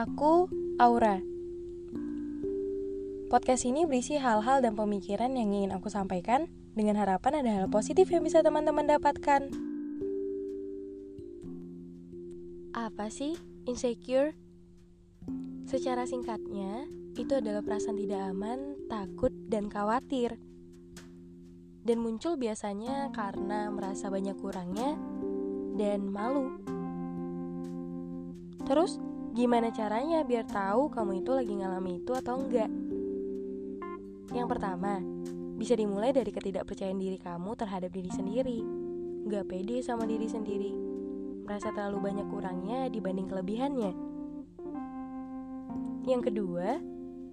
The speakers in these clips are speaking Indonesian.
Aku, Aura. Podcast ini berisi hal-hal dan pemikiran yang ingin aku sampaikan dengan harapan ada hal positif yang bisa teman-teman dapatkan. Apa sih insecure? Secara singkatnya, itu adalah perasaan tidak aman, takut, dan khawatir. Dan muncul biasanya karena merasa banyak kurangnya dan malu. Terus, gimana caranya biar tahu kamu itu lagi ngalami itu atau enggak? Yang pertama, bisa dimulai dari ketidakpercayaan diri kamu terhadap diri sendiri. Gak pede sama diri sendiri. Merasa terlalu banyak kurangnya dibanding kelebihannya. Yang kedua,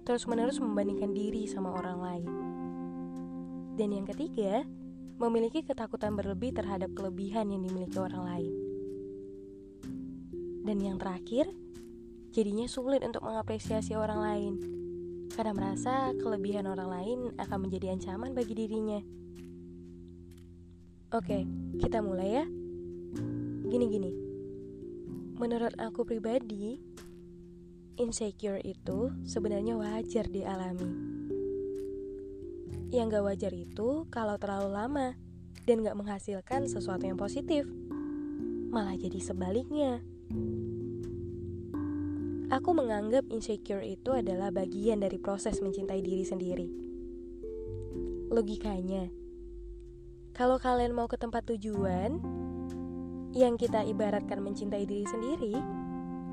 terus-menerus membandingkan diri sama orang lain. Dan yang ketiga, memiliki ketakutan berlebih terhadap kelebihan yang dimiliki orang lain. Dan yang terakhir, jadinya sulit untuk mengapresiasi orang lain karena merasa kelebihan orang lain akan menjadi ancaman bagi dirinya. Oke, kita mulai ya. Gini-gini. Menurut aku pribadi, insecure itu sebenarnya wajar dialami. Yang gak wajar itu kalau terlalu lama dan gak menghasilkan sesuatu yang positif. Malah jadi sebaliknya. Aku menganggap insecure itu adalah bagian dari proses mencintai diri sendiri. Logikanya, kalau kalian mau ke tempat tujuan yang kita ibaratkan mencintai diri sendiri,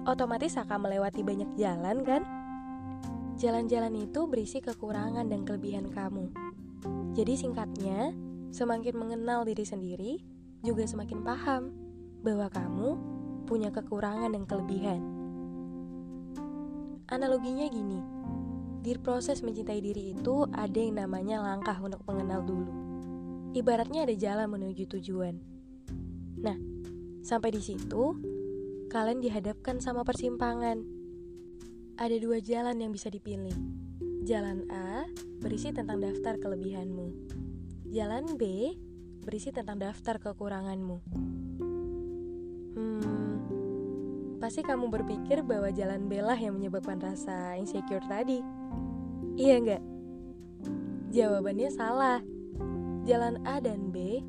otomatis akan melewati banyak jalan, kan? Jalan-jalan itu berisi kekurangan dan kelebihan kamu. Jadi, singkatnya, semakin mengenal diri sendiri, juga semakin paham bahwa kamu punya kekurangan dan kelebihan. Analoginya gini, di proses mencintai diri itu ada yang namanya langkah untuk mengenal dulu. Ibaratnya ada jalan menuju tujuan. Nah, sampai di situ, kalian dihadapkan sama persimpangan. Ada dua jalan yang bisa dipilih. Jalan A berisi tentang daftar kelebihanmu. Jalan B berisi tentang daftar kekuranganmu. Pasti kamu berpikir bahwa jalan belah yang menyebabkan rasa insecure tadi. Iya enggak? Jawabannya salah. Jalan A dan B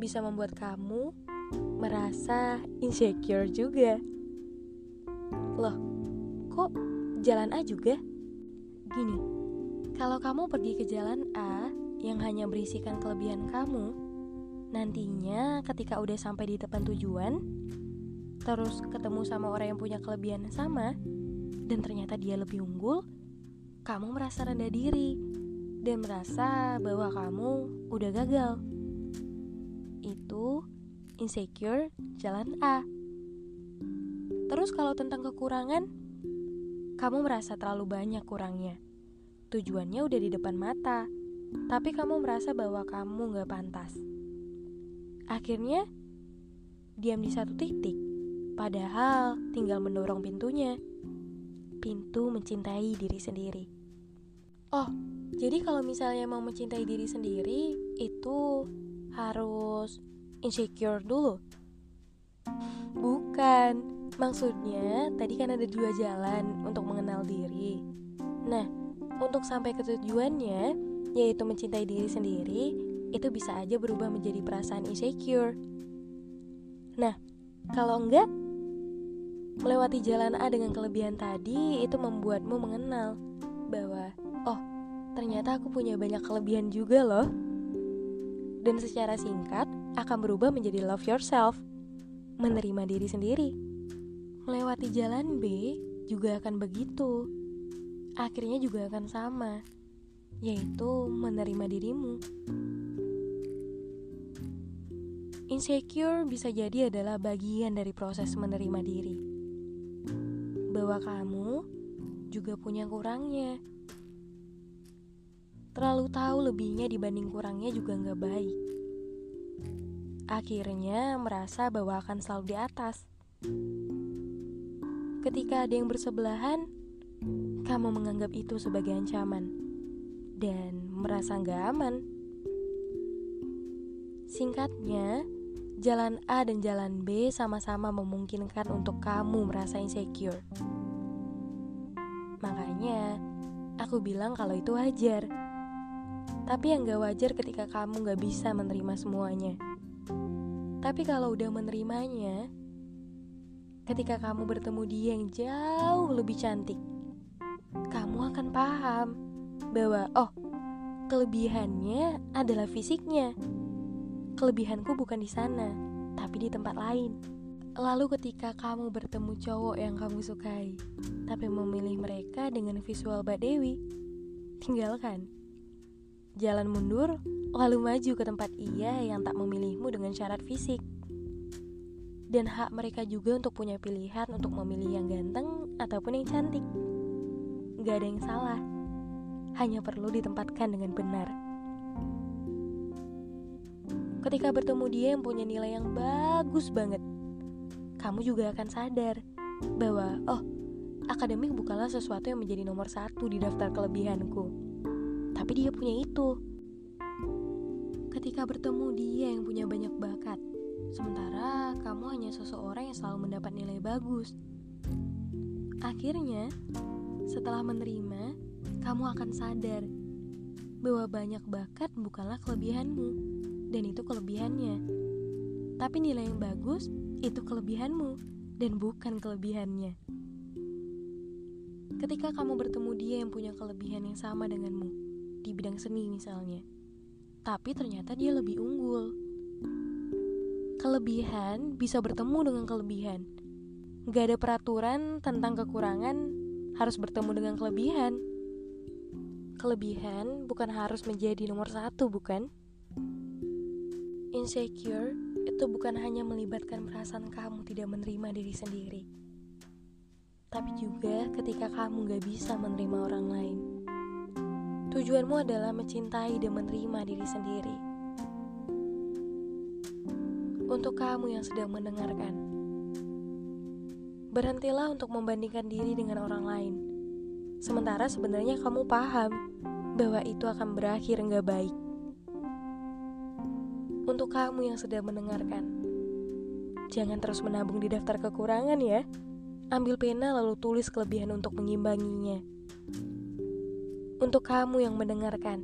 bisa membuat kamu merasa insecure juga. Loh, kok jalan A juga? Gini, kalau kamu pergi ke jalan A yang hanya berisikan kelebihan kamu, nantinya ketika udah sampai di depan tujuan, terus ketemu sama orang yang punya kelebihan yang sama dan ternyata dia lebih unggul, kamu merasa rendah diri dan merasa bahwa kamu udah gagal. Itu insecure jalan A. Terus kalau tentang kekurangan, kamu merasa terlalu banyak kurangnya. Tujuannya udah di depan mata, tapi kamu merasa bahwa kamu gak pantas. Akhirnya, diam di satu titik Padahal tinggal mendorong pintunya. Pintu mencintai diri sendiri. Oh, jadi kalau misalnya mau mencintai diri sendiri itu harus insecure dulu. Bukan, maksudnya tadi kan ada dua jalan untuk mengenal diri. Nah, untuk sampai ke tujuannya, yaitu mencintai diri sendiri, itu bisa aja berubah menjadi perasaan insecure. Nah, kalau enggak, Melewati jalan A dengan kelebihan tadi itu membuatmu mengenal bahwa oh, ternyata aku punya banyak kelebihan juga loh. Dan secara singkat akan berubah menjadi love yourself, menerima diri sendiri. Melewati jalan B juga akan begitu. Akhirnya juga akan sama, yaitu menerima dirimu. Insecure bisa jadi adalah bagian dari proses menerima diri bahwa kamu juga punya kurangnya. Terlalu tahu lebihnya dibanding kurangnya juga nggak baik. Akhirnya merasa bahwa akan selalu di atas. Ketika ada yang bersebelahan, kamu menganggap itu sebagai ancaman dan merasa nggak aman. Singkatnya, jalan A dan jalan B sama-sama memungkinkan untuk kamu merasa insecure. Makanya, aku bilang kalau itu wajar. Tapi yang gak wajar ketika kamu gak bisa menerima semuanya. Tapi kalau udah menerimanya, ketika kamu bertemu dia yang jauh lebih cantik, kamu akan paham bahwa, oh, kelebihannya adalah fisiknya. Kelebihanku bukan di sana, tapi di tempat lain. Lalu ketika kamu bertemu cowok yang kamu sukai, tapi memilih mereka dengan visual Mbak Dewi, tinggalkan. Jalan mundur, lalu maju ke tempat ia yang tak memilihmu dengan syarat fisik. Dan hak mereka juga untuk punya pilihan untuk memilih yang ganteng ataupun yang cantik. Gak ada yang salah, hanya perlu ditempatkan dengan benar. Ketika bertemu dia yang punya nilai yang bagus banget, kamu juga akan sadar bahwa, oh, akademik bukanlah sesuatu yang menjadi nomor satu di daftar kelebihanku. Tapi dia punya itu. Ketika bertemu dia yang punya banyak bakat, sementara kamu hanya seseorang yang selalu mendapat nilai bagus. Akhirnya, setelah menerima, kamu akan sadar bahwa banyak bakat bukanlah kelebihanmu dan itu kelebihannya. Tapi nilai yang bagus itu kelebihanmu dan bukan kelebihannya. Ketika kamu bertemu dia yang punya kelebihan yang sama denganmu di bidang seni misalnya, tapi ternyata dia lebih unggul. Kelebihan bisa bertemu dengan kelebihan. Gak ada peraturan tentang kekurangan harus bertemu dengan kelebihan. Kelebihan bukan harus menjadi nomor satu, bukan? Insecure itu bukan hanya melibatkan perasaan kamu tidak menerima diri sendiri, tapi juga ketika kamu gak bisa menerima orang lain. Tujuanmu adalah mencintai dan menerima diri sendiri. Untuk kamu yang sedang mendengarkan, berhentilah untuk membandingkan diri dengan orang lain. Sementara sebenarnya kamu paham bahwa itu akan berakhir nggak baik. Untuk kamu yang sedang mendengarkan, jangan terus menabung di daftar kekurangan ya. Ambil pena lalu tulis kelebihan untuk mengimbanginya. Untuk kamu yang mendengarkan,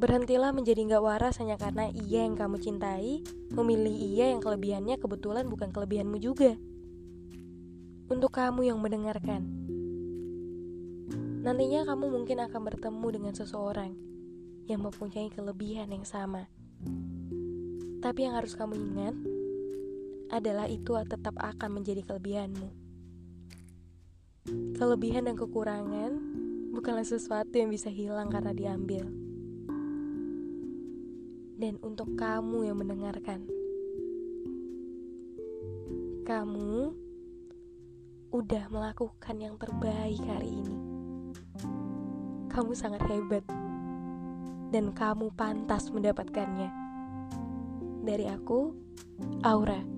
berhentilah menjadi nggak waras hanya karena ia yang kamu cintai, memilih ia yang kelebihannya kebetulan bukan kelebihanmu juga. Untuk kamu yang mendengarkan, nantinya kamu mungkin akan bertemu dengan seseorang yang mempunyai kelebihan yang sama. Tapi yang harus kamu ingat adalah itu tetap akan menjadi kelebihanmu. Kelebihan dan kekurangan bukanlah sesuatu yang bisa hilang karena diambil. Dan untuk kamu yang mendengarkan, kamu udah melakukan yang terbaik hari ini. Kamu sangat hebat dan kamu pantas mendapatkannya. Dari aku, Aura.